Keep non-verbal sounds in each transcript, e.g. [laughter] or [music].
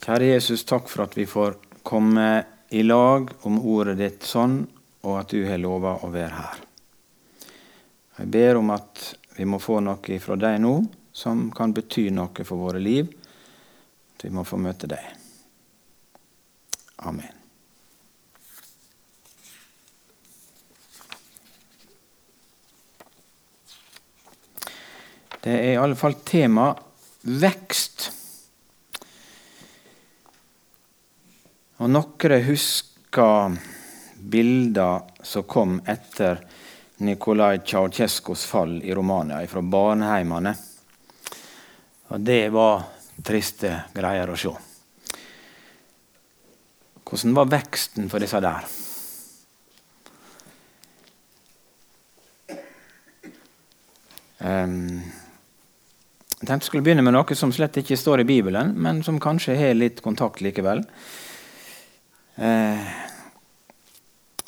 Kjære Jesus, takk for at vi får komme i lag om ordet ditt sånn, og at du har lova å være her. Jeg ber om at vi må få noe fra deg nå som kan bety noe for våre liv. At vi må få møte deg. Amen. Det er i alle fall tema vekst. Og noen husker bilder som kom etter Nikolai Ceaucescos fall i Romania, fra barneheimene. Og det var triste greier å se. Hvordan var veksten for disse der? Jeg tenkte jeg skulle begynne med noe som slett ikke står i Bibelen, men som kanskje har litt kontakt likevel. Eh,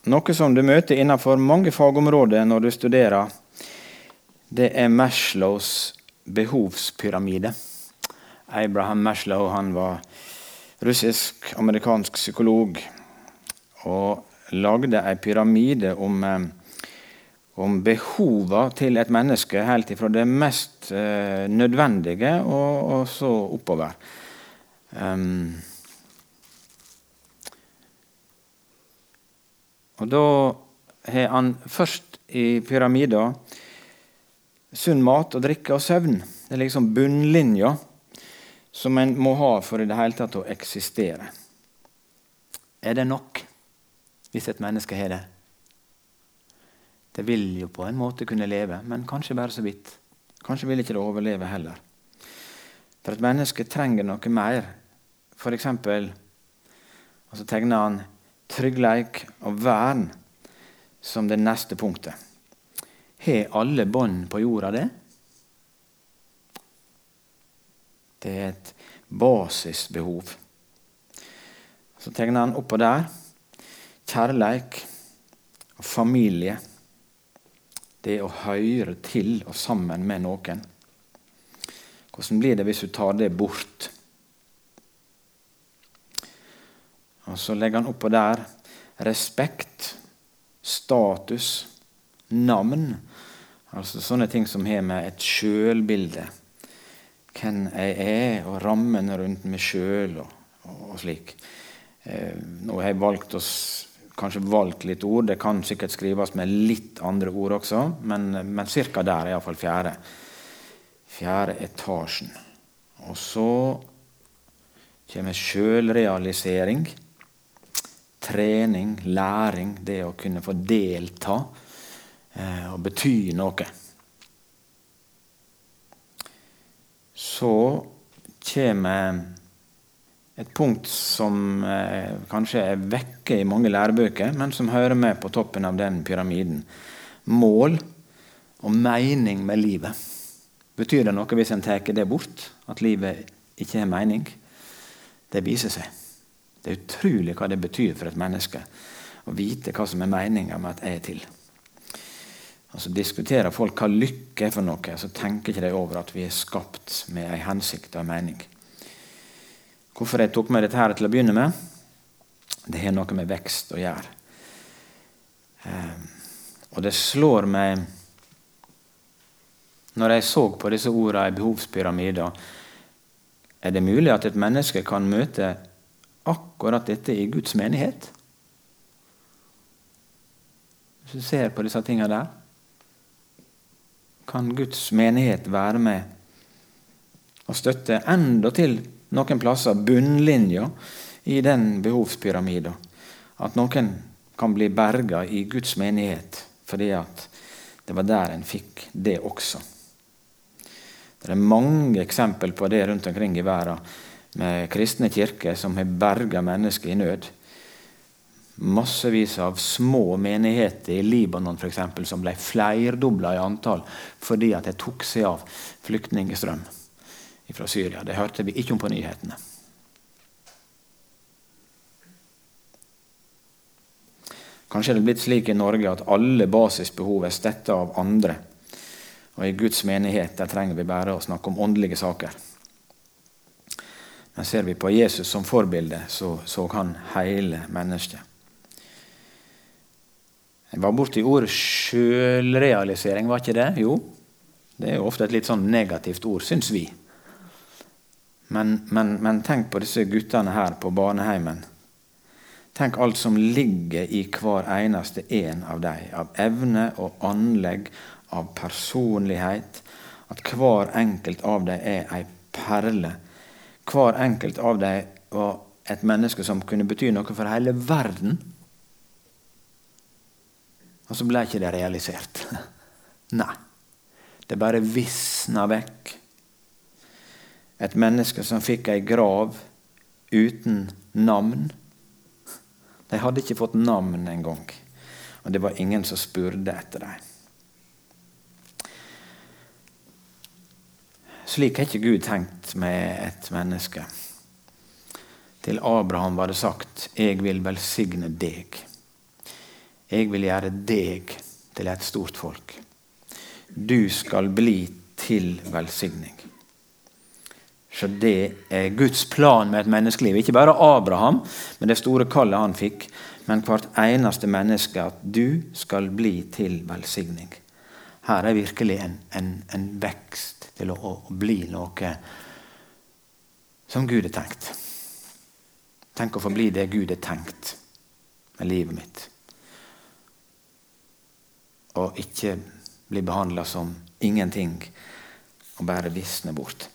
noe som du møter innenfor mange fagområder når du studerer, det er Maslows behovspyramide. Abraham Maslow han var russisk-amerikansk psykolog og lagde ei pyramide om, eh, om behova til et menneske helt ifra det mest eh, nødvendige og, og, så oppover. Um, Og Da har han først i pyramida sunn mat og drikke og søvn. Det er liksom bunnlinja som en må ha for i det hele tatt å eksistere. Er det nok hvis et menneske har det? Det vil jo på en måte kunne leve, men kanskje bare så vidt. Kanskje vil ikke det overleve heller. For et menneske trenger noe mer. For eksempel, og så tegner han tryggleik og vern som det neste punktet. Har alle bånd på jorda det? Det er et basisbehov. Så tegner han oppå der kjærleik og familie. Det å høre til og sammen med noen. Hvordan blir det hvis du tar det bort? Og Så legger han oppå der respekt, status, navn. Altså sånne ting som har med et sjølbilde Hvem jeg er, og rammen rundt meg sjøl og, og, slik. Eh, nå har jeg valgt oss, kanskje valgt litt ord. Det kan sikkert skrives med litt andre ord også, men, men ca. der er iallfall fjerde. Fjerde etasjen. Og så kommer sjølrealisering trening, læring, det å kunne få delta eh, og bety noe. Så kommer et punkt som eh, kanskje er vekke i mange lærebøker, men som hører med på toppen av den pyramiden. Mål og mening med livet. Betyr det noe hvis en tar det bort? At livet ikke har mening? Det viser seg. Det er utrolig hva det betyr for et menneske å vite hva som er meninga med at jeg er til. Og så Diskuterer folk hva lykke er for noe, så tenker ikke de over at vi er skapt med en hensikt og en mening. Hvorfor jeg tok med dette her til å begynne med? Det har noe med vekst å gjøre. Eh, og det slår meg Når jeg så på disse ordene i behovspyramiden, er det mulig at et menneske kan møte akkurat dette i Guds menighet? Hvis du ser på disse tingene der, kan Guds menighet være med og støtte endatil noen plasser bunnlinja i den behovspyramida. At noen kan bli berga i Guds menighet fordi at det var der en fikk det også. Det er mange eksempel på det rundt omkring i verden med kristne kirker som har berga mennesker i nød. Massevis av små menigheter i Libanon for eksempel, som ble flerdobla i antall fordi at de tok seg av flyktningstrøm fra Syria. Det hørte vi ikke om på nyhetene. Kanskje er det blitt slik i Norge at alle basisbehov er stetta av andre. Og i Guds menighet der trenger vi bare å snakke om åndelige saker. Men ser vi på Jesus som forbilde, så så han hele mennesket. Jeg var borti ordet sjølrealisering, var ikke det? Jo, det er jo ofte et litt sånn negativt ord, syns vi. Men, men, men, tenk på disse guttene her på barneheimen. Tenk alt som ligger i hver eneste en av dem. Av evne og anlegg, av personlighet. At hver enkelt av dem er ei perle hver enkelt av dem var et menneske som kunne bety noe for hele verden. Og så ble ikke det realisert. [laughs] Nei. Det bare visna vekk. Et menneske som fikk ei grav uten navn. De hadde ikke fått navn engang. Og det var ingen som spurte etter dem. Slik har ikke Gud tenkt med et menneske. Til Abraham var det sagt 'Jeg vil velsigne deg'. Jeg vil gjøre deg til et stort folk. Du skal bli til velsigning. Så det er Guds plan med et menneskeliv. Ikke bare Abraham, med det store kallet han fikk, men hvert eneste menneske at du skal bli til velsigning. Her er virkelig en, en, en vekst til å, å, bli noe som Gud har tenkt. Tenk å få bli det Gud har tenkt med livet mitt. Og ikke bli behandla som ingenting og bare visne bort.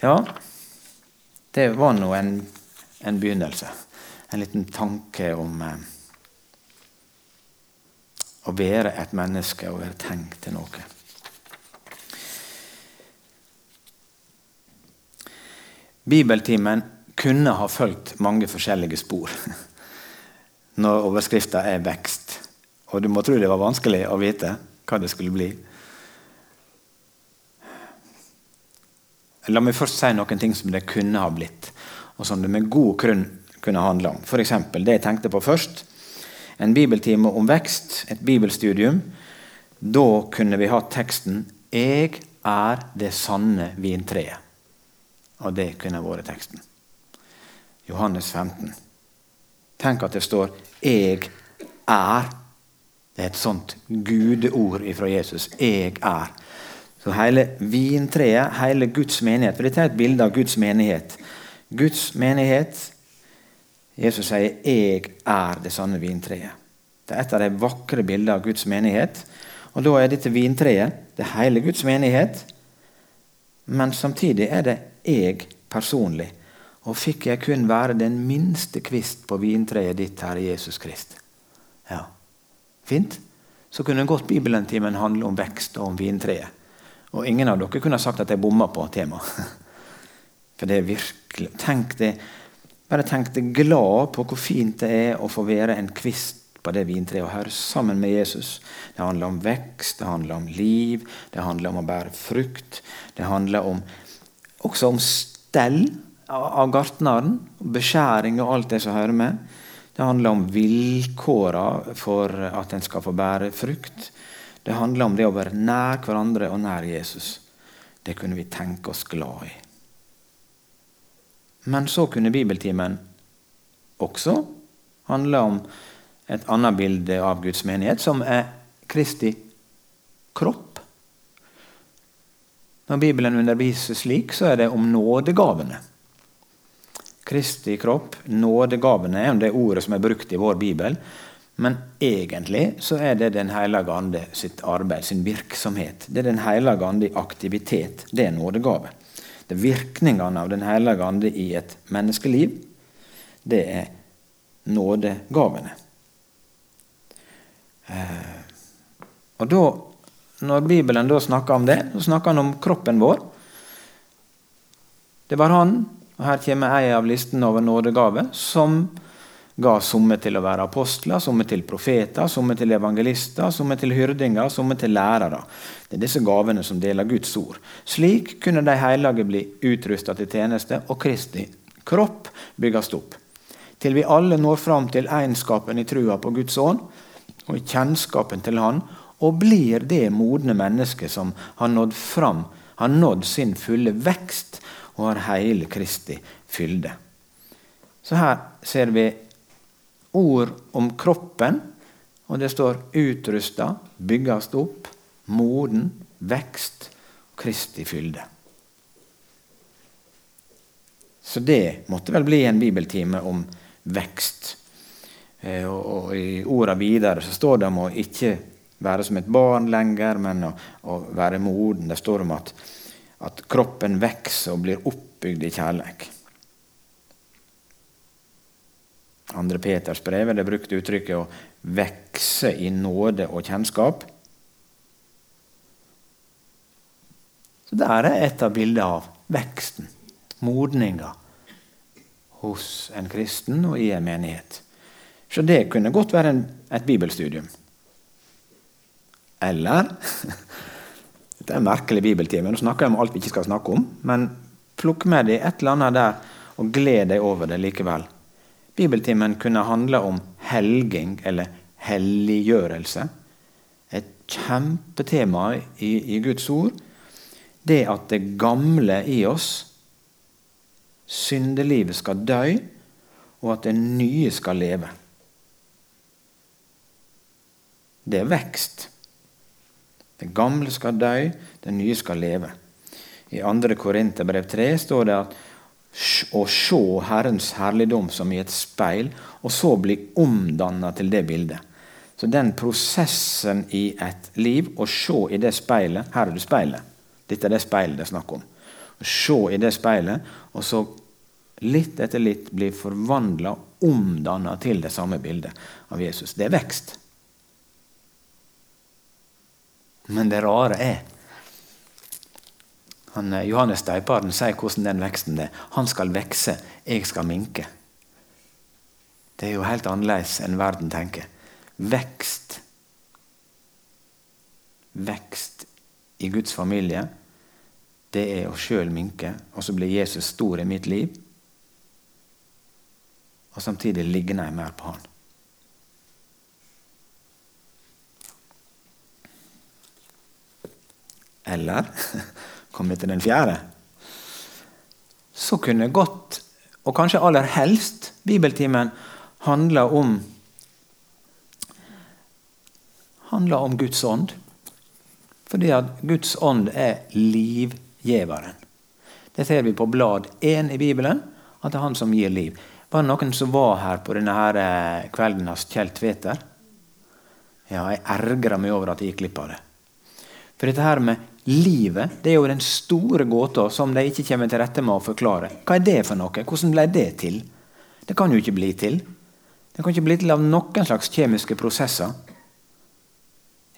Ja, det var nå en, en, begynnelse. En liten tanke om eh, å være et menneske og være tenkt til noe. Bibeltimen kunne ha fulgt mange forskjellige spor [laughs] når overskrifta er 'vekst'. Og du må tro det var vanskelig å vite hva det skulle bli. La meg først si noen ting som det kunne ha blitt, og som det med god grunn kunne handle om. F.eks. det jeg tenkte på først. En bibeltime om vekst, et bibelstudium. Da kunne vi hatt teksten 'Jeg er det sanne vintreet'. Og det kunne vært teksten. Johannes 15. Tenk at det står 'Jeg er'. Det er et sånt gudeord fra Jesus. 'Jeg er'. Så hele vintreet, hele Guds menighet For dette er et bilde av Guds menighet. Guds menighet Jesus sier 'Jeg er det sanne vintreet'. Det er et av de vakre bildene av Guds menighet. Og Da er dette vintreet det hele Guds menighet. Men samtidig er det jeg personlig. Og fikk jeg kun være den minste kvist på vintreet ditt, Herre Jesus Krist. Ja, Fint? Så kunne godt Bibelen-timen handle om vekst og om vintreet. Og ingen av dere kunne sagt at jeg bomma på temaet. [laughs] For det er virkelig Tenk det, Bare tenk deg glad på hvor fint det er å få være en kvist på det vintreet og høre sammen med Jesus. Det handler om vekst, det handler om liv, det handler om å bære frukt. Det handler om også om stell av gartneren, beskjæring og alt det som hører med. Det handler om vilkåra for at en skal få bære frukt. Det handler om det å være nær hverandre og nær Jesus. Det kunne vi tenke oss glad i. Men så kunne bibeltimen også handle om et annet bilde av Guds menighet, som er Kristi kropp. Når Bibelen underviser slik, så er det om nådegavene. Kristi kropp, nådegavene, er det ordet som er brukt i vår bibel. Men egentlig så er det Den hellige ande sitt arbeid, sin virksomhet. Det er Den hellige ande i aktivitet. Det er nådegave. Det er virkningene av Den hellige ande i et menneskeliv. Det er nådegavene. Eh, og da når Bibelen da snakker om det, så snakker han om kroppen vår. Det var han, og her kommer ei av listen over nådegaver, som ga somme til å være apostler, somme til profeter, somme til evangelister, somme til hyrdinger, somme til lærere. Det er disse gavene som deler Guds ord. Slik kunne de hellige bli utrusta til tjeneste, og Kristi kropp bygges opp. Til vi alle når fram til egenskapen i trua på Guds ånd og kjennskapen til Han, og blir det modne mennesket som har nådd fram, har nådd sin fulle vekst og har hele Kristi fylde. Så her ser vi ord om kroppen, og det står 'utrusta, byggast opp, moden, vekst, Kristi fylde'. Så det måtte vel bli en bibeltime om vekst. Eh, og i orda videre så står det om å ikke være som et barn lenger, men å, å være moden. Det står om at, at kroppen vokser og blir oppbygd i kjærlighet. 2. Peters brev det brukte uttrykket 'å vekse i nåde og kjennskap'. Så Der er et av bildene av veksten, modninga, hos en kristen og i en menighet. Så det kunne godt være en, et bibelstudium. Eller [laughs] Dette er en merkelig bibeltime. Nå snakker jeg om alt vi ikke skal snakke om. Men plukk med deg et eller annet der, og gled deg over det likevel. Bibeltimen kunne handle om helging eller helliggjørelse. Et kjempetema i, i Guds ord. Det at det gamle i oss, syndelivet, skal dø, og at det nye skal leve. Det er vekst. Det gamle skal dø, det nye skal leve. I 2. Korinterbrev 3 står det at å se Herrens herligdom som i et speil, og så bli omdanna til det bildet. Så den prosessen i et liv, å se i det speilet Her er det speilet. Dette er det speilet det er snakk om. Å se i det speilet, og så litt etter litt bli forvandla, omdanna til det samme bildet av Jesus. Det er vekst. Men det rare er han, eh, Johannes Deiparden sier hvordan den veksten er. Han skal vekse, jeg skal minke. Det er jo helt annerledes enn verden tenker. Vekst. Vekst i Guds familie, det er å sjøl minke, og så blir Jesus stor i mitt liv. Og samtidig ligner jeg mer på Han. Eller [laughs] kom vi til den fjerde? Så kunne godt, og kanskje aller helst, bibeltimen handle om handler om Guds ånd. Fordi at Guds ånd er livgiveren. Det ser vi på blad 1 i Bibelen, at det er han som gir liv. Var det noen som var her på denne her eh, kvelden hos Kjell Tveter? Ja, jeg ergra meg over at jeg gikk glipp av det. For dette her med livet det er jo den store gåta som de ikke kommer til rette med å forklare. Hva er det for noe? Hvordan ble det til? Det kan jo ikke bli til. Det kan ikke bli til av noen slags kjemiske prosesser.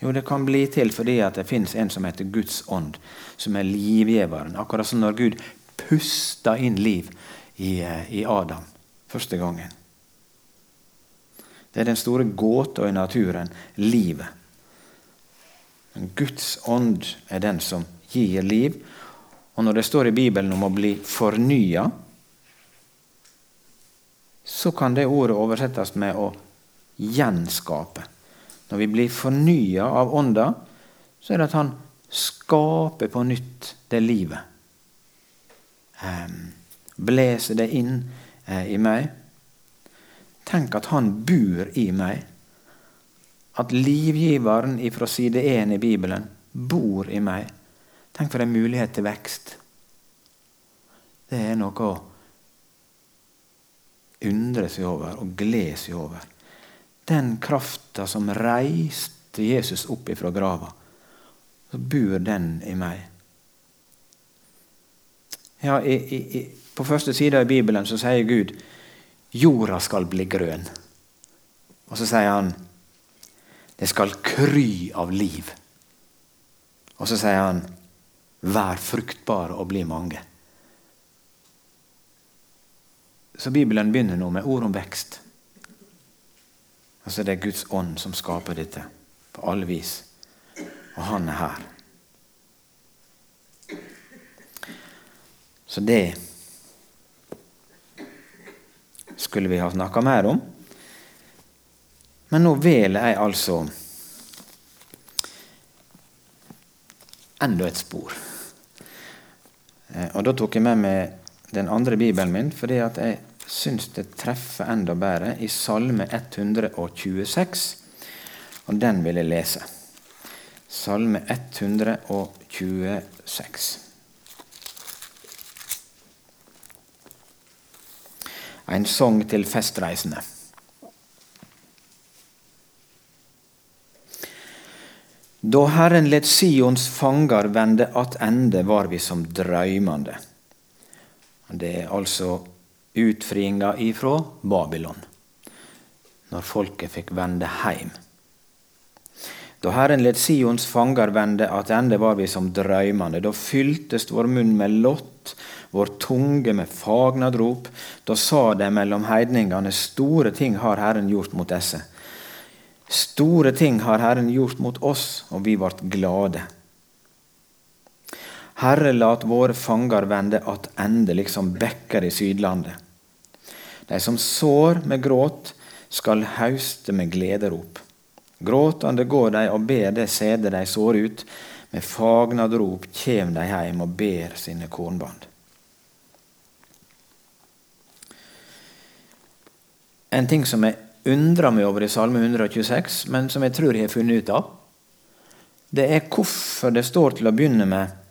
Jo, det kan bli til fordi at det fins en som heter Guds ånd, som er livgiveren. Akkurat som når Gud pusta inn liv i, eh, i Adam første gangen. Det er den store gåta i naturen livet. Men Guds ånd er den som gir liv. Og når det står i Bibelen om å bli fornya, så kan det ordet oversettes med å gjenskape. Når vi blir fornya av Ånda, så er det at Han skaper på nytt det livet. Blåser det inn eh, i meg. Tenk at Han bor i meg at livgiveren fra side 1 i Bibelen bor i meg. Tenk for en mulighet til vekst. Det er noe å undre seg over og glede seg over. Den krafta som reiste Jesus opp ifra grava, så bor den i meg. Ja, i, i, på første side i Bibelen så sier Gud jorda skal bli grønn. Og så sier han det skal kry av liv. Og så sier han, vær fruktbare og bli mange. Så Bibelen begynner nå med ord om vekst. Altså Det er Guds ånd som skaper dette på alle vis. Og han er her. Så det skulle vi ha snakka mer om. Men nå velger jeg altså enda et spor. Eh, og Da tok jeg med meg den andre bibelen min, fordi at jeg syns det treffer enda bedre i Salme 126. Og den vil jeg lese. Salme 126. En sang til festreisende. Da Herren let Sions fanger vende attende, var vi som drøymande. Det er altså utfriinga ifra Babylon, når folket fikk vende heim. Da Herren let Sions fanger vende attende, var vi som drøymande. Da fyltes vår munn med lott, vår tunge med fagnadrop. Da sa de mellom heidningene, store ting har Herren gjort mot disse. Store ting har Herren gjort mot oss, og vi ble glade. Herre, lat våre fanger vende attende, liksom bekker i Sydlandet. De som sår med gråt, skal hauste med glederop. Gråtande går de og ber det sæde de sår ut. Med fagnad rop kjem de heim og ber sine kornband. En ting som jeg undrer meg over i Salme 126, men som jeg tror jeg har funnet ut av, det er hvorfor det står til å begynne med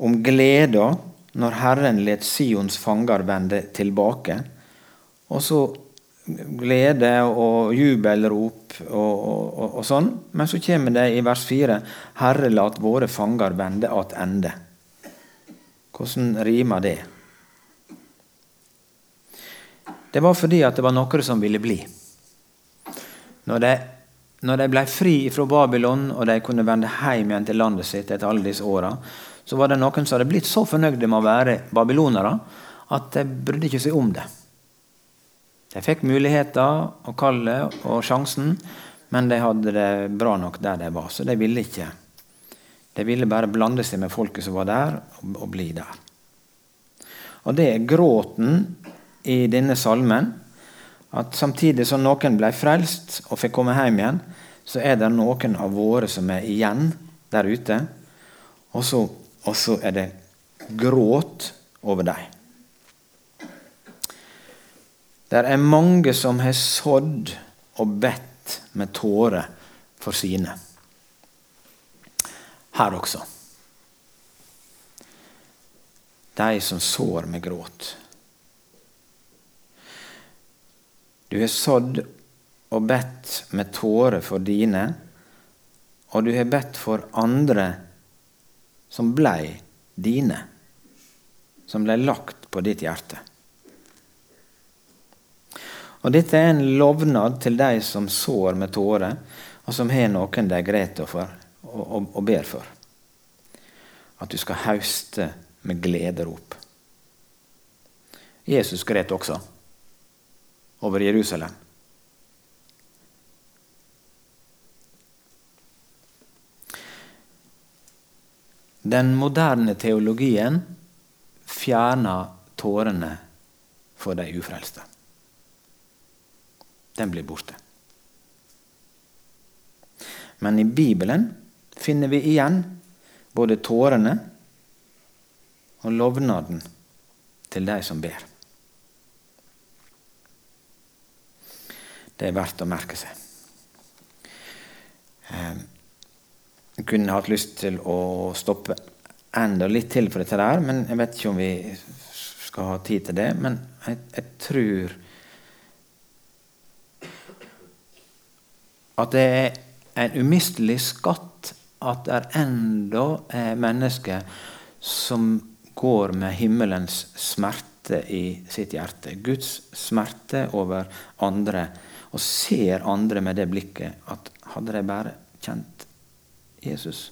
om gleda når Herren let Sions fanger vende tilbake. Og så glede og jubelrop og, og, og, og, sånn. Men så kommer det i vers 4.: Herre, lat våre fanger vende attende. Hvordan rimer det? Det var fordi at det var noen som ville bli. Når de, når de ble fri fra Babylon og de kunne vende hjem igjen til landet sitt etter alle disse åra, så var det noen som hadde blitt så fornøyde med å være babylonere at de brydde ikke seg om det. De fikk muligheter og kallet og sjansen, men de hadde det bra nok der de var, så de ville ikke. De ville bare blande seg med folket som var der, og bli der. Og det er gråten i denne salmen at samtidig som noen ble frelst og fikk komme hjem igjen, så er det noen av våre som er igjen der ute. Og så, og så er det gråt over dem. Det er mange som har sådd og bedt med tårer for sine. Her også. De som sår med gråt. Du har sådd og bedt med tårer for dine, og du har bedt for andre som blei dine, som blei lagt på ditt hjerte. Og Dette er en lovnad til de som sår med tårer, og som har noen de gråter for og, og, og ber for. At du skal hauste med glederop. Jesus gråt også over Jerusalem. Den moderne teologien fjerner tårene for de ufrelste. Den blir borte. Men i Bibelen finner vi igjen både tårene og lovnaden til de som ber. Det er verdt å merke seg. Jeg eh, kunne hatt lyst til å stoppe enda litt til for dette der, men jeg vet ikke om vi skal ha tid til det. Men jeg, jeg tror at det er en umistelig skatt at det er enda er mennesker som går med himmelens smerte i sitt hjerte. Guds smerte over andre og ser andre med det blikket at hadde de bare kjent Jesus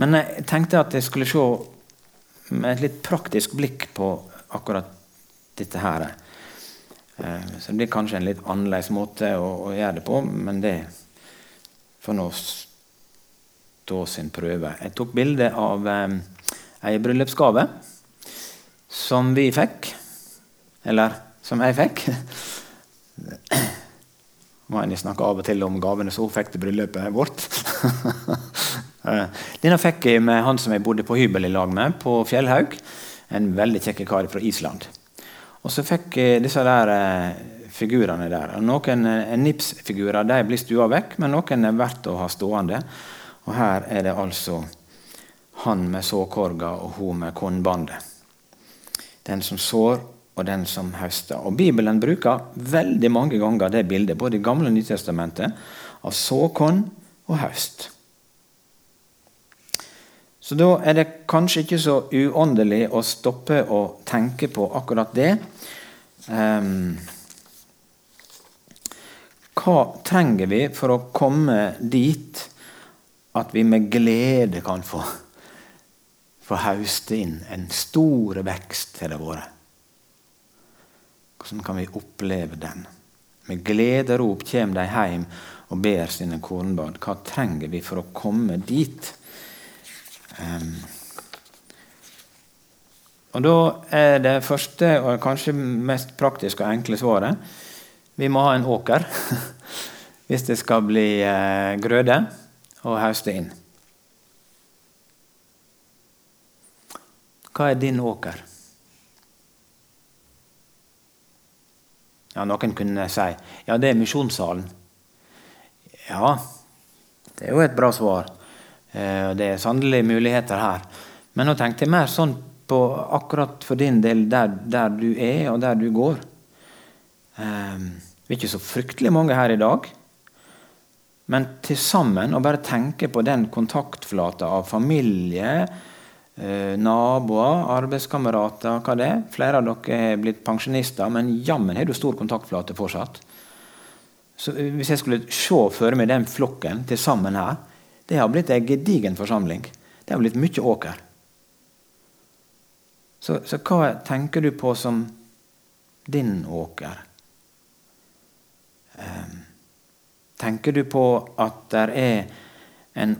Men jeg tenkte at jeg skulle se med et litt praktisk blikk på akkurat dette her. Eh, så det blir kanskje en litt annerledes måte å, gjøre det på, men det får nå stå sin prøve. Jeg tok bilde av eh, ei bryllupsgave som vi fikk. Eller som jeg fikk. Må en snakke av og til om gavene som hun fikk til bryllupet vårt. Eh, denne fikk jeg med han som jeg bodde på hybel i lag med på Fjellhaug. En veldig kjekk kar fra Island. Og så fikk jeg disse der eh, figurene der. Noen er Nipsfigurer de blir stua vekk, men noen er verdt å ha stående. Og her er det altså han med såkorga og hun med kornbandet. Den som sår, og den som høster. Og Bibelen bruker veldig mange ganger det bildet, både i Gamle og Nytestamentet, av såkorn og høst. Så da er det kanskje ikke så uåndelig å stoppe og tenke på akkurat det. Um, hva trenger vi for å komme dit at vi med glede kan få, få hauste inn en stor vekst til det våre? Hvordan kan vi oppleve den? Med glederop kommer de hjem og ber sine kornbad. Hva trenger vi for å komme dit? Um, og Da er det første og kanskje mest praktiske og enkle svaret vi må ha en åker [laughs] hvis det skal bli eh, grøde og høste inn. Hva er din åker? Ja, Noen kunne si ja, det er misjonssalen. Ja, det er jo et bra svar. Eh, det er sannelig muligheter her. Men nå tenkte jeg mer sånn på akkurat for din del der, der du er, og der du går. Um, vi er ikke så fryktelig mange her i dag. Men til sammen å bare tenke på den kontaktflata av familie, eh, naboer, arbeidskamerater, hva det er. Flere av dere er blitt pensjonister, men jammen har du stor kontaktflate fortsatt. Så Hvis jeg skulle se for meg den flokken til sammen her, det har blitt en gedigen forsamling. Det har blitt mye åker. Så, så hva tenker du på som din åker? Um, tenker du på at det er en,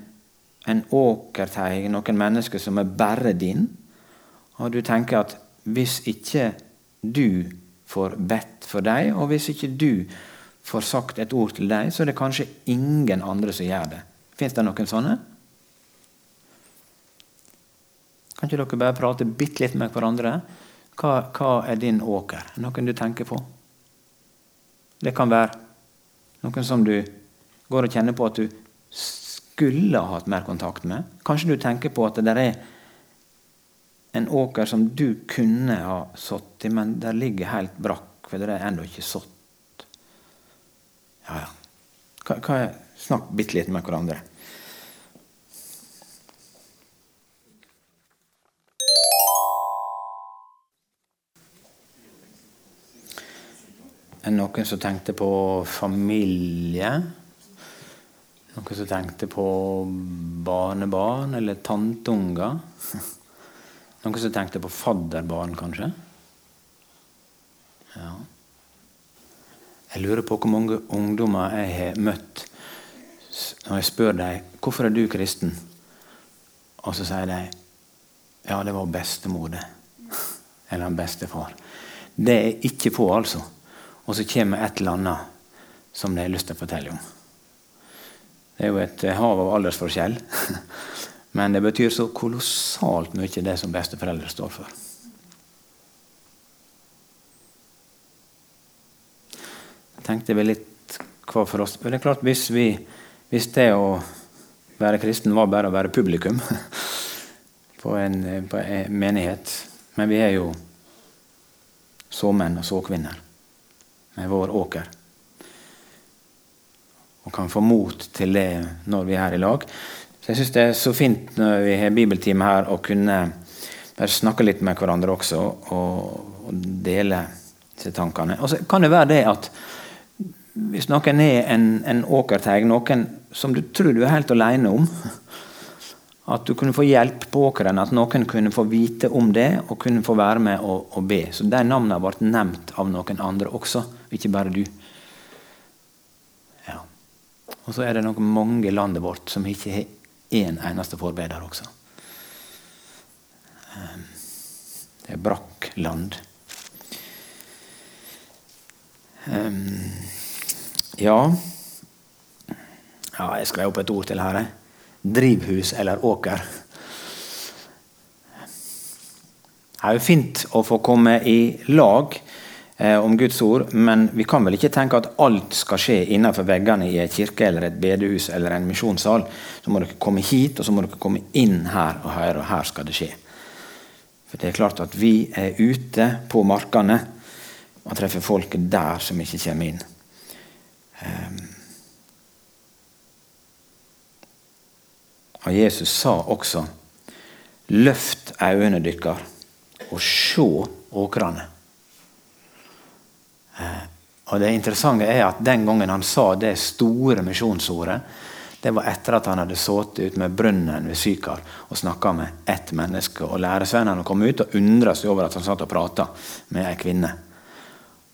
en åkerteig, noen mennesker som er bare din? Og du tenker at hvis ikke du får bedt for dem, og hvis ikke du får sagt et ord til dem, så er det kanskje ingen andre som gjør det. Fins det noen sånne? Kan ikke dere bare prate bitte litt med hverandre? Hva, hva, er din åker? Noen du tenker på? Det kan være noen som du går og kjenner på at du skulle ha hatt mer kontakt med. Kanskje du tenker på at det er en åker som du kunne ha sådd i, men der ligger helt brakk, for det er ennå ikke sådd. Ja, ja. Hva, hva Snakk bitte litt med hverandre. Er det noen som tenkte på familie? Noen som tenkte på barnebarn eller tanteunger? [laughs] Noen som tenkte på fadderbarn, kanskje? Ja. Jeg lurer på hvor mange ungdommer jeg har møtt når jeg spør dem hvorfor er du kristen, og så sier de ja, det var bestemor, det. [laughs] Eller bestefar. Det er ikke få, altså. Og så kommer et eller annet som de har lyst til å fortelle om. Det er jo et hav av aldersforskjell. [laughs] Men det betyr så kolossalt mye, det som besteforeldre står for. Jeg tenkte vi litt hva for oss. Det er klart Hvis vi hvis det å være kristen var bare å være publikum [laughs] på en, på en menighet Men vi er jo såmenn og såkvinner med vår åker. Og kan få mot til det når vi er her i lag. Så Jeg syns det er så fint når vi har bibeltime her, å kunne bare snakke litt med hverandre også og, dele disse tankene. Og så kan det være det at hvis noen er en, en åkerteig, noen som du tror du er helt alene om At du kunne få hjelp på åkeren, at noen kunne få vite om det og kunne få være med og, og be. Så de navnene ble nevnt av noen andre også, ikke bare du. Og så er det nok mange i landet vårt som ikke har én eneste forbeder også. Ehm, det er brakk land. Um, ja. ja Jeg skrev opp et ord til her. drivhus eller åker. Det er jo fint å få komme i lag eh, om Guds ord, men vi kan vel ikke tenke at alt skal skje innenfor veggene i en kirke eller et bedehus eller en misjonssal. Så må dere komme hit, og så må dere komme inn her og høre, og her skal det skje. For det er klart at vi er ute på markene og treffer folk der som ikke kommer inn. Um, og Jesus sa også 'Løft øynene deres og se åkrene'. Og Det interessante er at den gangen han sa det store misjonsordet, det var etter at han hadde sittet ute med brønnen ved Sykar og snakka med ett menneske. og Læresvennene kom ut og undra seg over at han satt og prata med ei kvinne.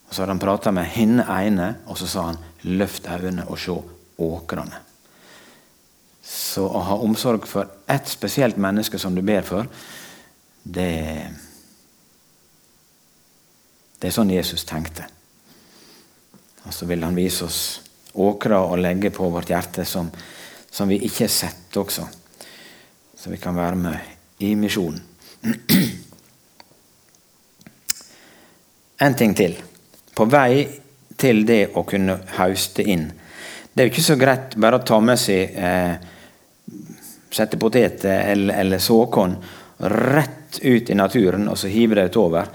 Og Så hadde han prata med henne ene, og så sa han 'løft øynene og se åkrene'. Så å ha omsorg for ett spesielt menneske som du ber for, det Det er sånn Jesus tenkte. Og så vil han vise oss åkra å legge på vårt hjerte som som vi ikke har sett også. Så vi kan være med i misjonen. En ting til. På vei til det å kunne hauste inn. Det er jo ikke så greit bare å ta med seg eh, sette poteter eller, eller såkorn rett ut i naturen og så hive det utover.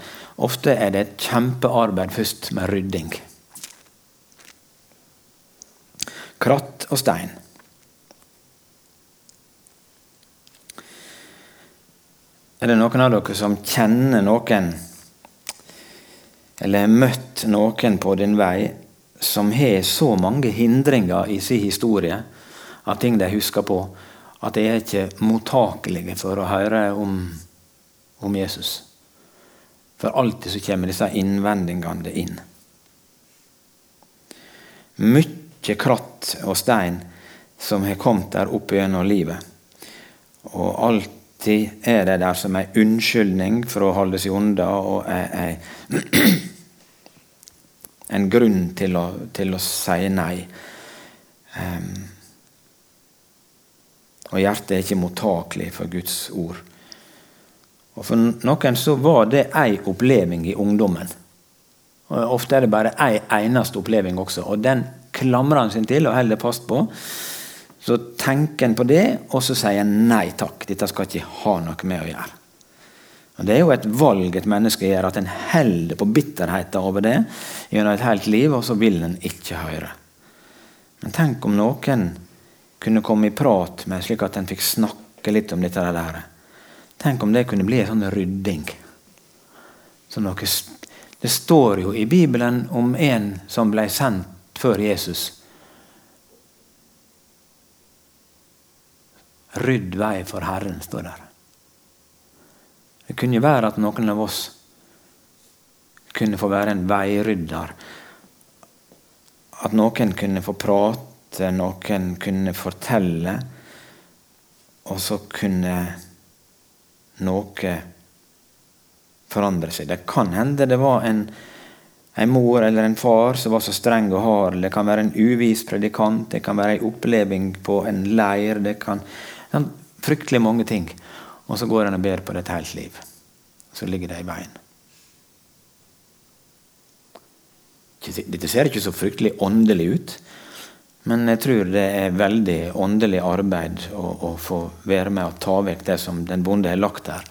Ofte er det et kjempearbeid først med rydding. Kratt og stein. Er det noen av dere som kjenner noen, eller har møtt noen på din vei, som har så mange hindringer i sin historie av ting de husker på, at de er ikke mottakelige for å høre om, om Jesus? For alltid så kommer disse innvendingene inn. Mye kratt og stein som har kommet der opp gjennom livet. Og alltid er det der som en unnskyldning for å holde seg unna, og [clears throat] en grunn til å, til å si nei. Um, og hjertet er ikke mottakelig for Guds ord. Og For noen så var det ei oppleving i ungdommen. Og Ofte er det bare ei eneste oppleving også, og den klamrer han seg til og holder fast på. Så tenker han på det, og så sier han nei takk. Dette skal ikke ha noe med å gjøre. Og Det er jo et valg et menneske gjør, at en holder på bitterheten over det gjennom et helt liv, og så vil en ikke høre. Men tenk om noen kunne komme i prat med slik at en fikk snakke litt om dette der. Tenk om det kunne bli en sånn rydding. Så noe, det står jo i Bibelen om en som ble sendt før Jesus Rydd vei for Herren, står der. Det kunne være at noen av oss kunne få være en veirydder. At noen kunne få prate, noen kunne fortelle, og så kunne noe forandre seg. Det kan hende det var en, en mor eller en far som var så streng og hard. Det kan være en uvis predikant, det kan være en oppleving på en leir. det kan være fryktelig mange ting. Og så går en og ber på det et helt liv. Så ligger det i veien. Dette ser ikke så fryktelig åndelig ut. Men jeg tror det er veldig åndelig arbeid å, å få være med og ta vekk det som den bonde har lagt der,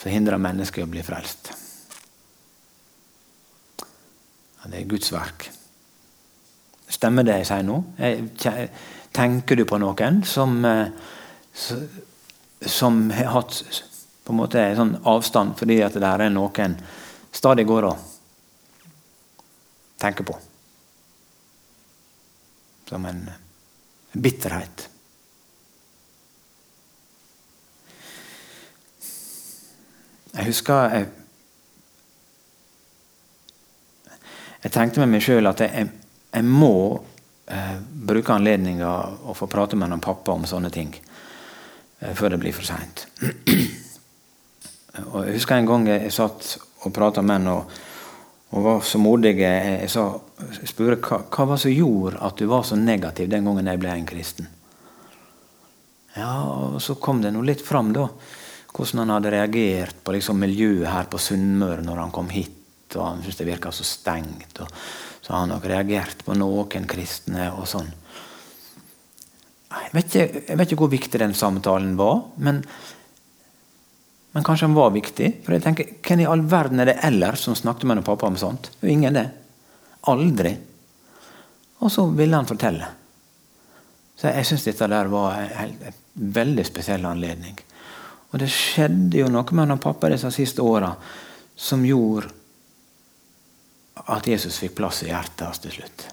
som hindrer mennesket å bli frelst. Det er Guds verk. Stemmer det jeg sier nå? Tenker du på noen som eh, som har hatt på en måte sånn avstand fordi at det er noen stadig går og tenker på. Som en bitterhet. Jeg husker jeg, jeg tenkte med meg sjøl at jeg, jeg må eh, bruke anledninga og få prate med noen pappa om sånne ting. Eh, før det blir for seint. [clears throat] Jeg husker en gang jeg satt og prata med en og, og, var så modig. Jeg, sa, jeg spurte hva, hva var som gjorde at du var så negativ den gangen jeg ble en kristen. Ja, og Så kom det noe litt fram, da. Hvordan han hadde reagert på liksom, miljøet her på Sunnmøre når han kom hit. Og Han syntes det virka så stengt. og Så har han nok reagert på noen kristne og sånn. Jeg vet, ikke, jeg vet ikke hvor viktig den samtalen var, men, men kanskje den var viktig. For jeg tenker, Hvem i all verden er det ellers som snakket med pappa om sånt? Det jo ingen det. Aldri. Og så ville han fortelle. Så jeg syns dette der var en, veldig spesiell anledning. Og det skjedde jo noe med han pappa disse siste åra som gjorde at Jesus fikk plass i hjertet hans til slutt.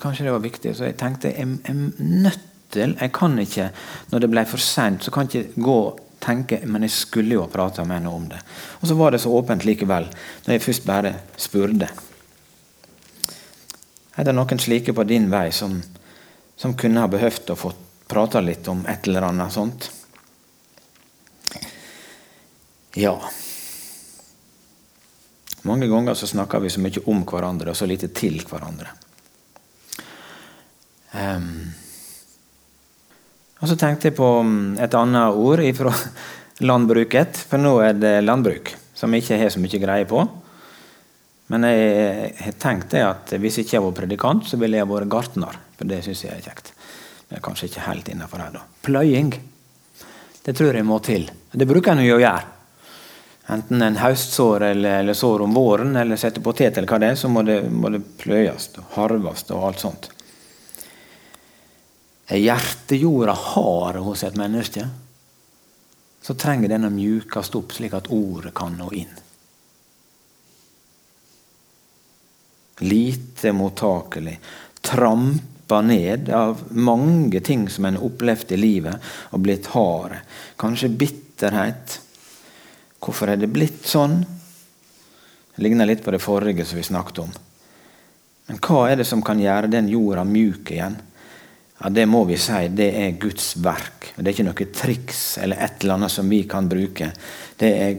Kanskje det var viktig. Så jeg tenkte jeg er nødt til Jeg kan ikke, når det ble for seint, så kan jeg ikke gå og tenke Men jeg skulle jo ha prata med henne om det. Og så var det så åpent likevel, når jeg først bare spurte. Er det noen slike på din vei som, som kunne ha behøvd å få prata litt om et eller annet sånt? Ja. Mange ganger så snakker vi så mye om hverandre og så lite til hverandre. Um, og så tenkte jeg på mm, et annet ord fra [laughs] landbruket, for nå er det landbruk som jeg ikke har så mye greie på. Men jeg har tenkt at hvis jeg ikke jeg var predikant, så ville jeg vært gartner. For det syns jeg er kjekt. Det er kanskje ikke helt innafor her, da. Pløying. Det tror jeg må til. Det bruker en jo å gjøre. Enten en høstsår eller, eller, sår om våren, eller sette potet, eller hva det er, så må det, må det pløyes og harves og alt sånt. Er hjertejorda hard hos et menneske, så trenger den å mjukes opp slik at ordet kan nå inn. lite mottakelig, trampa ned av mange ting som en opplevd i livet og blitt hard. Kanskje bitterhet. Hvorfor er det blitt sånn? Det ligner litt på det forrige som vi snakket om. Men hva er det som kan gjøre den jorda mjuk igjen? Ja, Det må vi si, det er Guds verk. Det er ikke noe triks eller et eller annet som vi kan bruke. Det er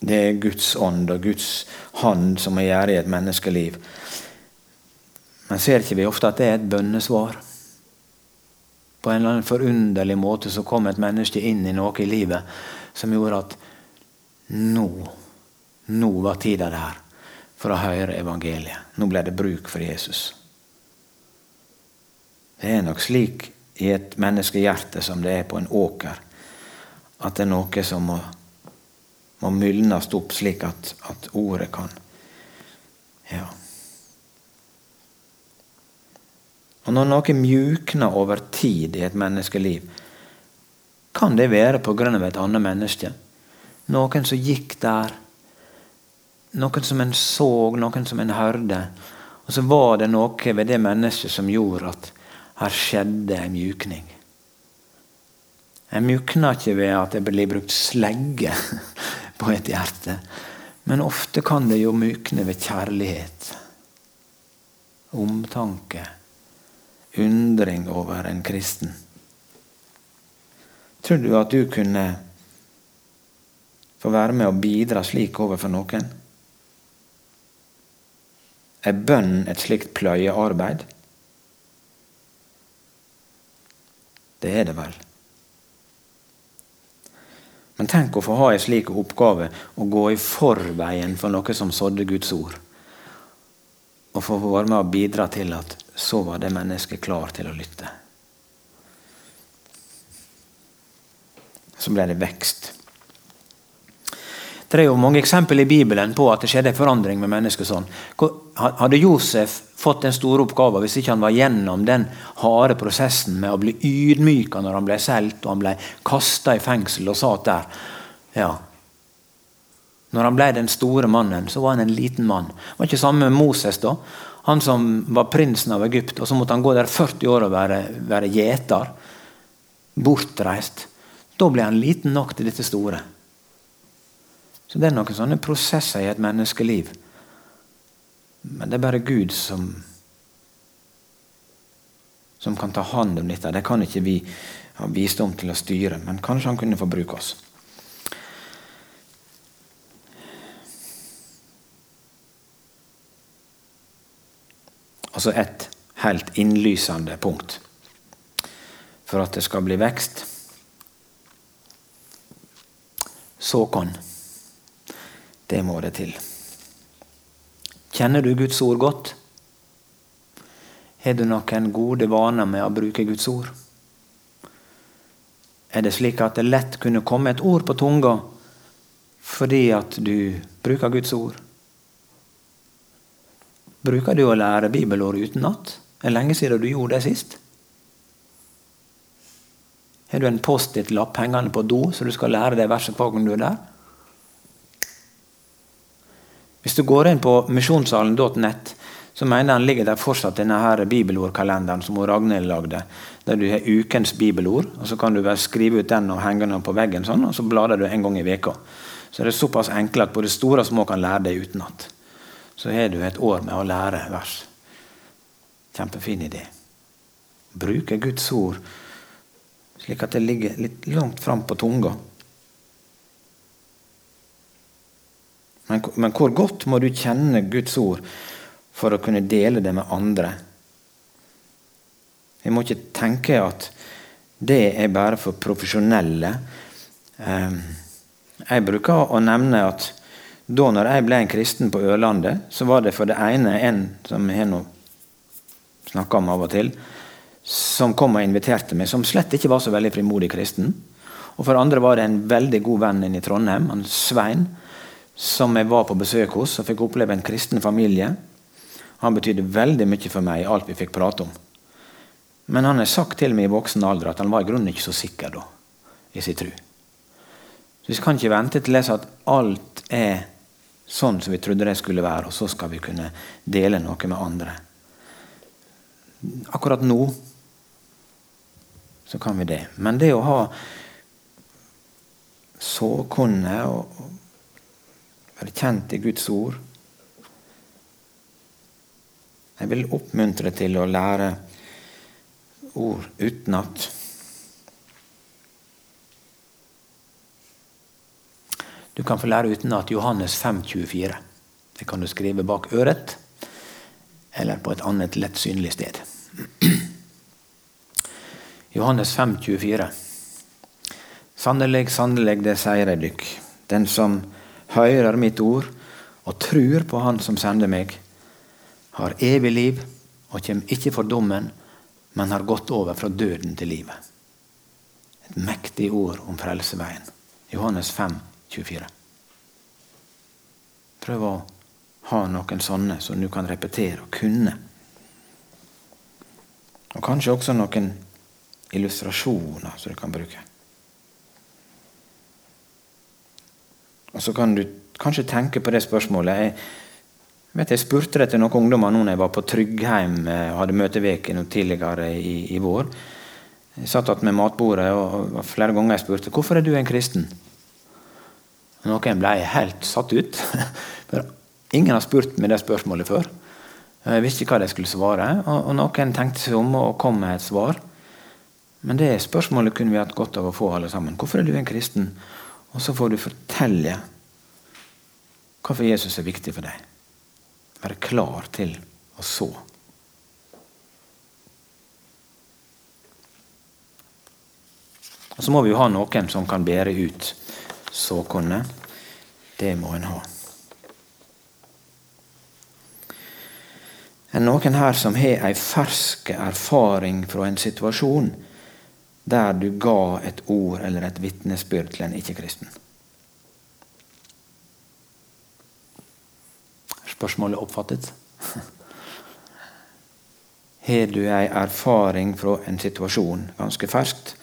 det er Guds ånd og Guds hånd som må gjøre i et menneskeliv. Men ser ikke vi ofte at det er et bønnesvar? På en eller annen forunderlig måte så kom et menneske inn i noe i livet som gjorde at nå, nå var tida der for å høre evangeliet. Nå ble det bruk for Jesus. Det er nok slik i et menneskehjerte som det er på en åker, at det er noe som må må mylnes opp slik at, at ordet kan Ja. Og Når noe mjukner over tid i et menneskeliv, kan det være pga. et annet menneske. Noen som gikk der. Noen som en så, noen som en hørte. Og så var det noe ved det mennesket som gjorde at her skjedde en mjukning. En mjukner ikke ved at det blir brukt slegge [laughs] på et hjerte. Men ofte kan det jo mykne ved kjærlighet, omtanke, undring over en kristen. Tror du at du kunne få være med å bidra slik overfor noen? Er bønn et slikt pløyearbeid? Det er det vel. Men tenk å få ha en slik oppgave å gå i forveien for noe som sådde Guds ord. Og få være med å bidra til at så var det mennesket klar til å lytte. Så ble det vekst. Det er jo mange eksempel i Bibelen på at det skjedde en forandring med mennesker sånn. Hadde Josef fått den store oppgaven hvis ikke han var gjennom den harde prosessen med å bli ydmyka når han ble solgt og han ble kasta i fengsel og satt der? Ja. Når han ble den store mannen, så var han en liten mann. Det var ikke samme med Moses. da. Han som var prinsen av Egypt, og så måtte han gå der 40 år og være, være gjeter. Bortreist. Da ble han liten nok til dette store. Så det er noen sånne prosesser i et menneskeliv. Men det er bare Gud som som kan ta hånd om dette. Det kan ikke vi ha visdom til å styre, men kanskje han kunne få bruke oss. Altså et helt innlysende punkt. for at det skal bli vekst. Såkorn. Det må det til. Kjenner du Guds ord godt? Har du noen gode vaner med å bruke Guds ord? Er det slik at det lett kunne komme et ord på tunga fordi at du bruker Guds ord? Bruker du å lære bibelord utenat? Er det lenge siden du gjorde det sist? Har du en Post-It-lapp hengende på do, så du skal lære det verset hver gang du er der? Hvis du går inn på misjonssalen.nett, så mener han ligger der fortsatt denne her bibelordkalenderen som Ragnhild lagde. Der du har ukens bibelord, og så kan du bare skrive ut den og henge den på veggen, sånn, og så blader du en gang i veka. Så det er såpass enkelt at både store og små kan lære det utenat. Så har du et år med å lære vers. Kjempefin idé. Bruke Guds ord slik at det ligger litt langt fram på tunga. Men, men hvor godt må du kjenne Guds ord for å kunne dele det med andre? Vi må ikke tenke at det er bare for profesjonelle. Ehm, jeg bruker å nevne at da når jeg ble en kristen på Ørlandet, så var det for det ene en som jeg har snakka om av og til, som kom og inviterte meg, som slett ikke var så veldig frimodig kristen. Og for andre var det en veldig god venn i Trondheim, han Svein, som jeg var på besøk hos og fikk oppleve en kristen familie. Han betydde veldig mye for meg i alt vi fikk prate om. Men han har sagt til meg i voksen alder at han var i grunnen ikke så sikker da, i sin tro. Så Vi kan ikke vente til at alt er sånn som vi trodde det skulle være, og så skal vi kunne dele noe med andre. Akkurat nå så kan vi det. Men det å ha såkorne og kjent i Guds ord. Jeg vil oppmuntre til å lære ord utenat. Du kan få lære utenat Johannes 5,24. Det kan du skrive bak øret eller på et annet lett synlig sted. [clears throat] Johannes 5,24. Sannelig, sannelig, det sier jeg dykk. Den som hører mitt ord og tror på Han som sender meg, har evig liv og kommer ikke for dommen, men har gått over fra døden til livet. Et mektig ord om frelseveien. Johannes 5, 24. Prøv å ha noen sånne som du kan repetere og kunne. Og kanskje også noen illustrasjoner som du kan bruke. Og så kan du kanskje tenke på det spørsmålet. Jeg, vet jeg spurte det til noen ungdommer nå når jeg var på Tryggheim og eh, hadde møteveke tidligere i, i, vår. Jeg satt igjen med matbordet og, og flere ganger jeg spurte hvorfor er du en kristen. Noen ble helt satt ut. [laughs] Ingen har spurt meg det spørsmålet før. Jeg visste ikke hva de skulle svare, og, og noen tenkte seg om og kom med et svar. Men det spørsmålet kunne vi hatt godt av å få, alle sammen. Hvorfor er du en kristen? Og så får du fortelle hvorfor Jesus er viktig for deg. Være klar til å så. Og Så må vi jo ha noen som kan bære ut såkornet. Det må en ha. Er noen her som har ei fersk erfaring fra en situasjon der du ga et ord eller et vitnesbyrd til en ikke-kristen? Spørsmålet oppfattet? [laughs] Har du ei erfaring fra en situasjon, ganske ferskt,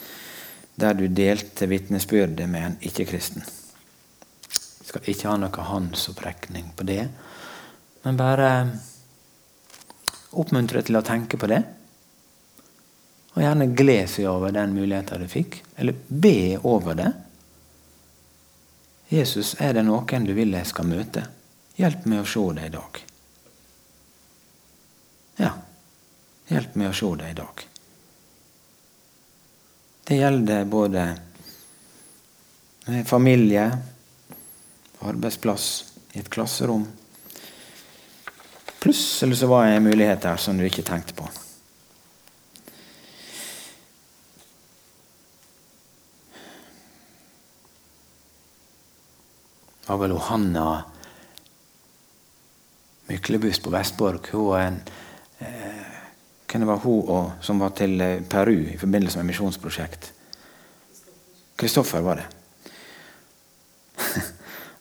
der du delte vitnesbyrdet med en ikke-kristen? Skal ikke ha noe handsopprekning på det, men bare oppmuntre til å tenke på det. Og gjerne glede seg over den muligheten du fikk, eller be over det. Jesus, er det noen du vil jeg skal møte? Hjelp meg å se det i dag. Ja, hjelp meg å se det i dag. Det gjelder både familie, arbeidsplass, i et klasserom. Plutselig så var det en mulighet der som du ikke tenkte på. Var vel Hanna Myklebust på Vestborg. Hun eh, hvem var hun og, som var til eh, Peru i forbindelse med misjonsprosjekt? Kristoffer var det. [laughs]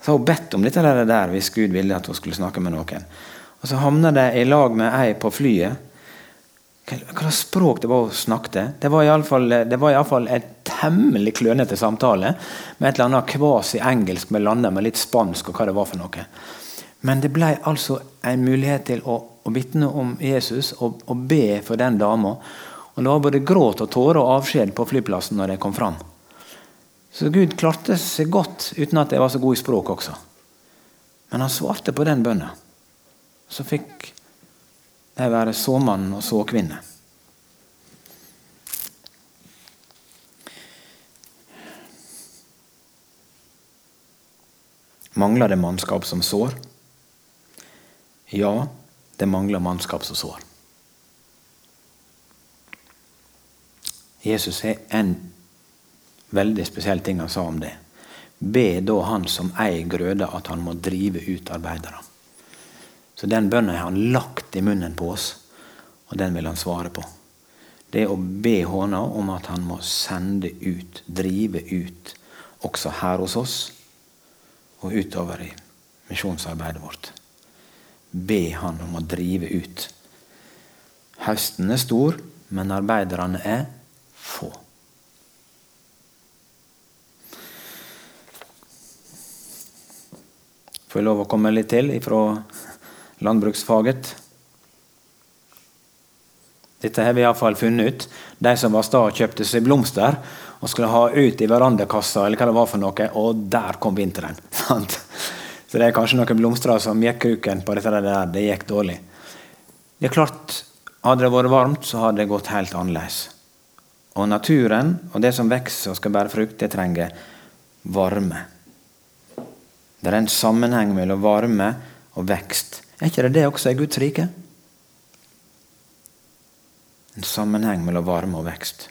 Så har hun bedt om dette der hvis Gud ville at hun skulle snakke med noen. Og Så havna de i lag med ei på flyet. Hva slags språk det var hun snakket? Det var iallfall et temmelig klønete samtale med et eller annet kvasi-engelsk med landa med litt spansk og hva det var for noe. Men det ble altså en mulighet til å, å vitne om Jesus og, og, be for den dama. Og det var både gråt og tårer og avskjed på flyplassen når jeg kom fram. Så Gud klarte seg godt uten at jeg var så god i språk også. Men han svarte på den bønnen. Så fikk de være såmann og såkvinne. Mangler det mannskap som sår? Ja, det mangler mannskap som sår. Jesus har en veldig spesiell ting han sa om det. Be da han som eier grøda, at han må drive ut arbeidere. Så den bønnen har han lagt i munnen på oss, og den vil han svare på. Det å be håna om at han må sende ut, drive ut, også her hos oss og utover i misjonsarbeidet vårt. Be han om å drive ut. Høsten er stor, men arbeiderne er få. Får jeg lov å komme litt til ifra landbruksfaget. Dette har vi iallfall funnet ut. De som var sta og kjøpte seg blomster og skulle ha ut i verandakassa, eller hva det var for noe, og der kom vinteren. [laughs] Så det er kanskje noen blomster som gikk kuken på dette der. Det gikk dårlig. Det er klart, Hadde det vært varmt, så hadde det gått helt annerledes. Og naturen og det som vokser og skal bære frukt, det trenger varme. Det er en sammenheng mellom varme og vekst. Er ikke det det også i Guds rike? En sammenheng mellom varme og vekst.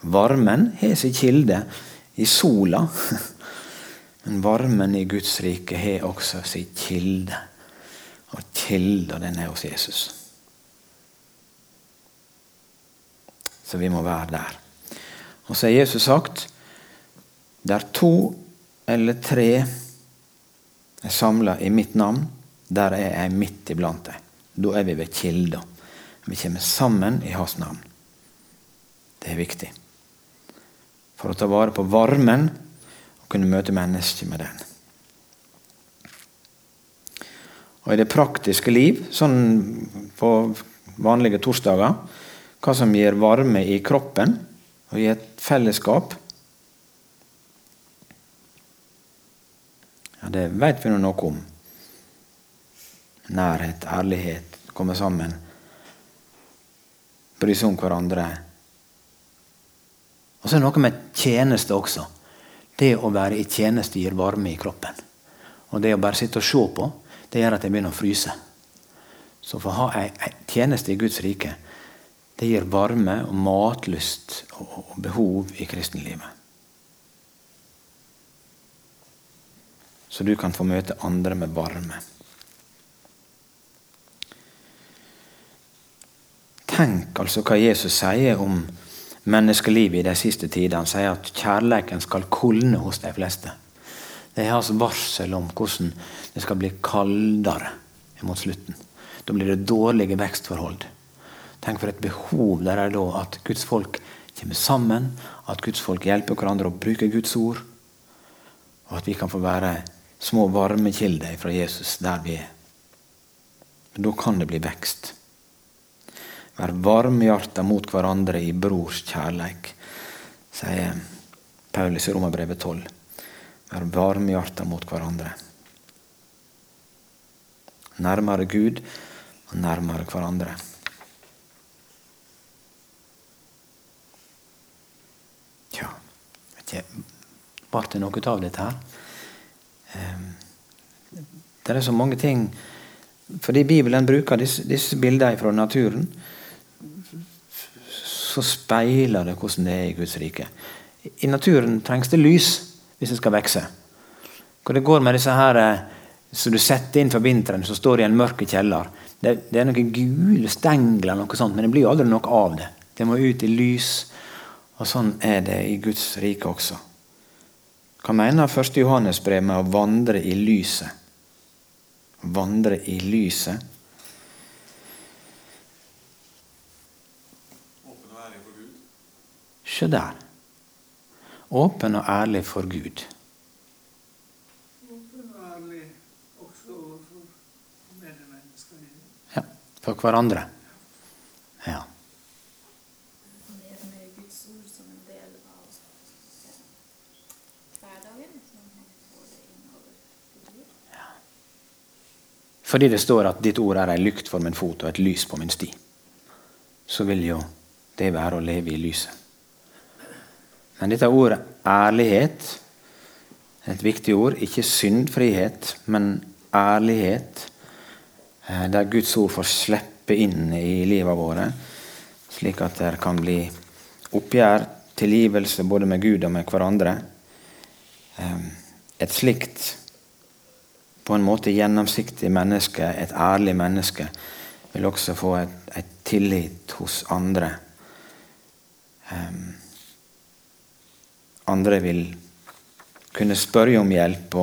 Varmen har sin kilde i sola. [laughs] Men varmen i Guds rike har også sin kilde. Og kilda den er hos Jesus. Så vi må være der. Og så har Jesus sagt der to eller tre er samla i mitt navn, der er jeg midt iblant dem. Da er vi ved kilda. Vi kommer sammen i hans navn. Det er viktig. For å ta vare på varmen og kunne møte mennesker med den. Og i det praktiske liv, sånn på vanlige torsdager, hva som gir varme i kroppen og i et fellesskap Ja, Det vet vi noe om nærhet, ærlighet, komme sammen. Bry seg om hverandre. Og så er det noe med tjeneste også. Det å være i tjeneste gir varme i kroppen. Og det å bare sitte og se på, det gjør at jeg begynner å fryse. Så for å ha ei tjeneste i Guds rike, det gir varme og matlyst og behov i kristenlivet. Så du kan få møte andre med varme. Tenk altså hva Jesus sier om menneskelivet i de siste tider. Sier at kjærleiken skal kulne hos de fleste. Det er hans varsel om hvordan det skal bli kaldere mot slutten. Da blir det dårlige vekstforhold. Tenk for et behov der er da at Guds folk kommer sammen, at Guds folk hjelper hverandre å bruke Guds ord, og at vi kan få være små varmekilder fra Jesus der vi er. Men da kan det bli vekst. Vær varmhjarta mot hverandre i brors kjærleik, sier Paulus i Romerbrevet 12. Vær varmhjarta mot hverandre. Nærmere Gud og nærmere hverandre. Tja, vet ikke Ble det noe av dette her? Ehm, det er så mange ting Fordi Bibelen bruker disse bildene fra naturen så speiler det hvordan det er i Guds rike. I naturen trengs det lys hvis det skal vokse. Hvor det går med disse her eh, som du setter inn for vinteren, som står i en mørk kjeller. Det, det er noen gule stengler, noe sånt, men det blir aldri noe av det. Det må ut i lys. Og sånn er det i Guds rike også. Hva mener 1. Johannes brev med å vandre i lyset? Vandre i lyset. Se der. Åpen og ærlig for Gud. Åpen og ærlig også overfor medmenneskene. Ja, for hverandre. Ja. Fordi det står at ditt ord er ei lykt for min fot og et lys på min sti. Så vil jo det være å leve i lyset. Men dette ordet ærlighet er et viktig ord. Ikke syndfrihet, men ærlighet. Eh, der Guds ord får slippe inn i livet våre, slik at det kan bli oppgjør, tilgivelse både med Gud og med hverandre. Eh, et slikt på en måte gjennomsiktig menneske, et ærlig menneske, vil også få et, et tillit hos andre. Um, andre vil kunne spørre om hjelp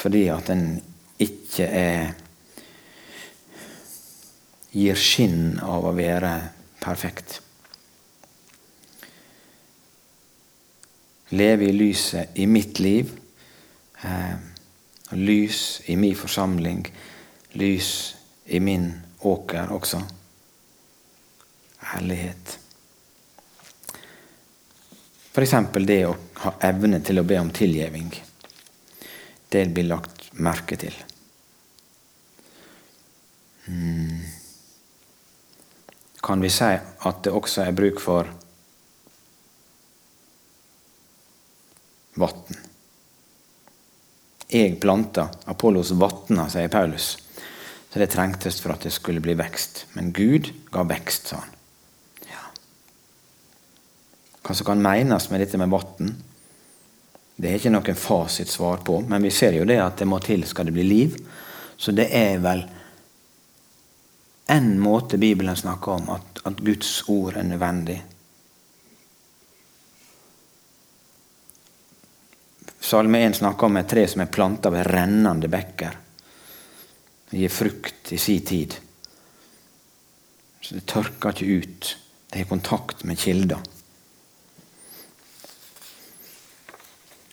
fordi at en ikke er gir skinn av å være perfekt. Leve i lyset i mitt liv. Eh, lys i min forsamling, lys i min åker også. Herlighet. F.eks. det å ha evne til å be om tilgivning. Det blir lagt merke til. Hmm. Kan vi si at det også er bruk for vann? Jeg planta, Apollos vatna, sier Paulus. Så det trengtes for at det skulle bli vekst. Men Gud ga vekst, sa han. Hva som kan menes med dette med vann, det er ikke noen fasitsvar på, men vi ser jo det at det må til skal det bli liv. Så det er vel en måte Bibelen snakker om at, at Guds ord er nødvendig. Salme 1 snakker om et tre som er planta ved rennende bekker. Det gir frukt i sin tid. Så det tørker ikke ut. Det har kontakt med kilder.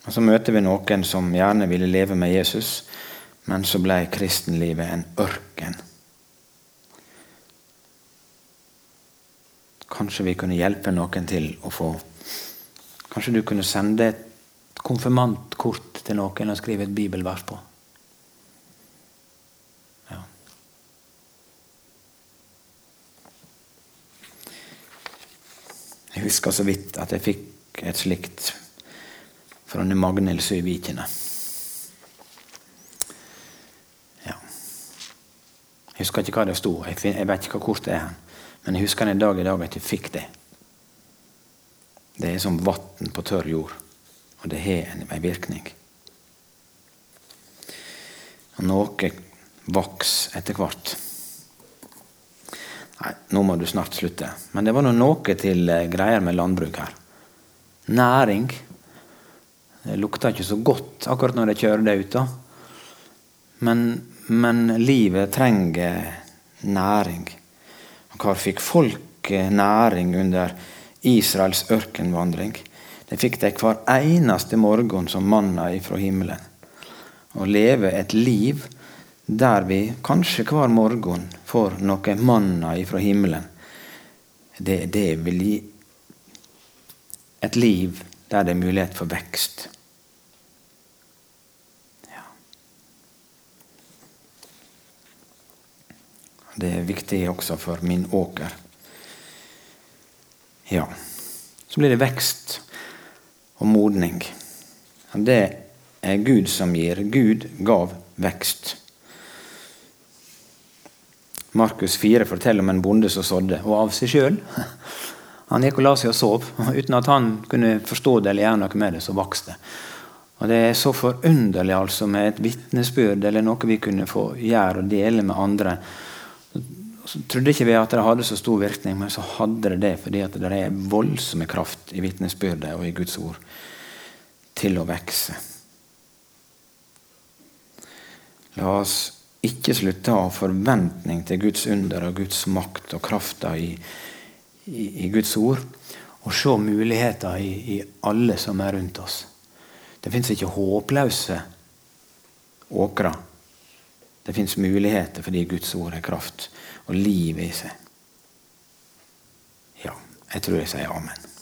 Og Så møter vi noen som gjerne ville leve med Jesus, men så ble kristenlivet en ørken. Kanskje vi kunne hjelpe noen til å få Kanskje du kunne sende et konfirmantkort til noen og skrive et bibelvers på. Ja. Jeg husker så vidt at jeg fikk et slikt fra Magnhild Søvikene. Ja. Jeg husker ikke hva det sto, jeg vet ikke hva kortet er, men jeg husker en dag i dag at jeg fikk det. Det er som vann på tørr jord. Og det har en virkning. Og noe vokser etter hvert. Nei, nå må du snart slutte. Men det var noe til eh, greier med landbruk her. Næring. Det lukta ikke så godt akkurat når jeg kjører det ut. da. Men, men livet trenger næring. Og Hvor fikk folk næring under Israels ørkenvandring? Det fikk de hver eneste morgen som manna ifra himmelen. Å leve et liv der vi kanskje hver morgen får noe manna ifra himmelen, det, det vil gi et liv der det er mulighet for vekst. Det er viktig også for min åker. Ja. Så blir det vekst og modning. Det er Gud som gir. Gud gav vekst. Markus 4 forteller om en bonde som sådde, og av seg sjøl. [laughs] Han gikk og la seg og sov. Uten at han kunne forstå det eller gjøre noe med det, så vokste det. Og Det er så forunderlig altså med et vitnesbyrd eller noe vi kunne få gjøre og dele med andre. Så trodde ikke vi at det hadde så stor virkning, men så hadde det det fordi at det er voldsomme kraft i vitnesbyrdet og i Guds ord til å vokse. La oss ikke slutte å ha forventning til Guds under og Guds makt og krafta i, i, i, Guds ord, og se muligheter i, i alle som er rundt oss. Det fins ikke håpløse åkre. Det fins muligheter fordi Guds ord har kraft og liv i seg. Ja, jeg tror jeg sier amen.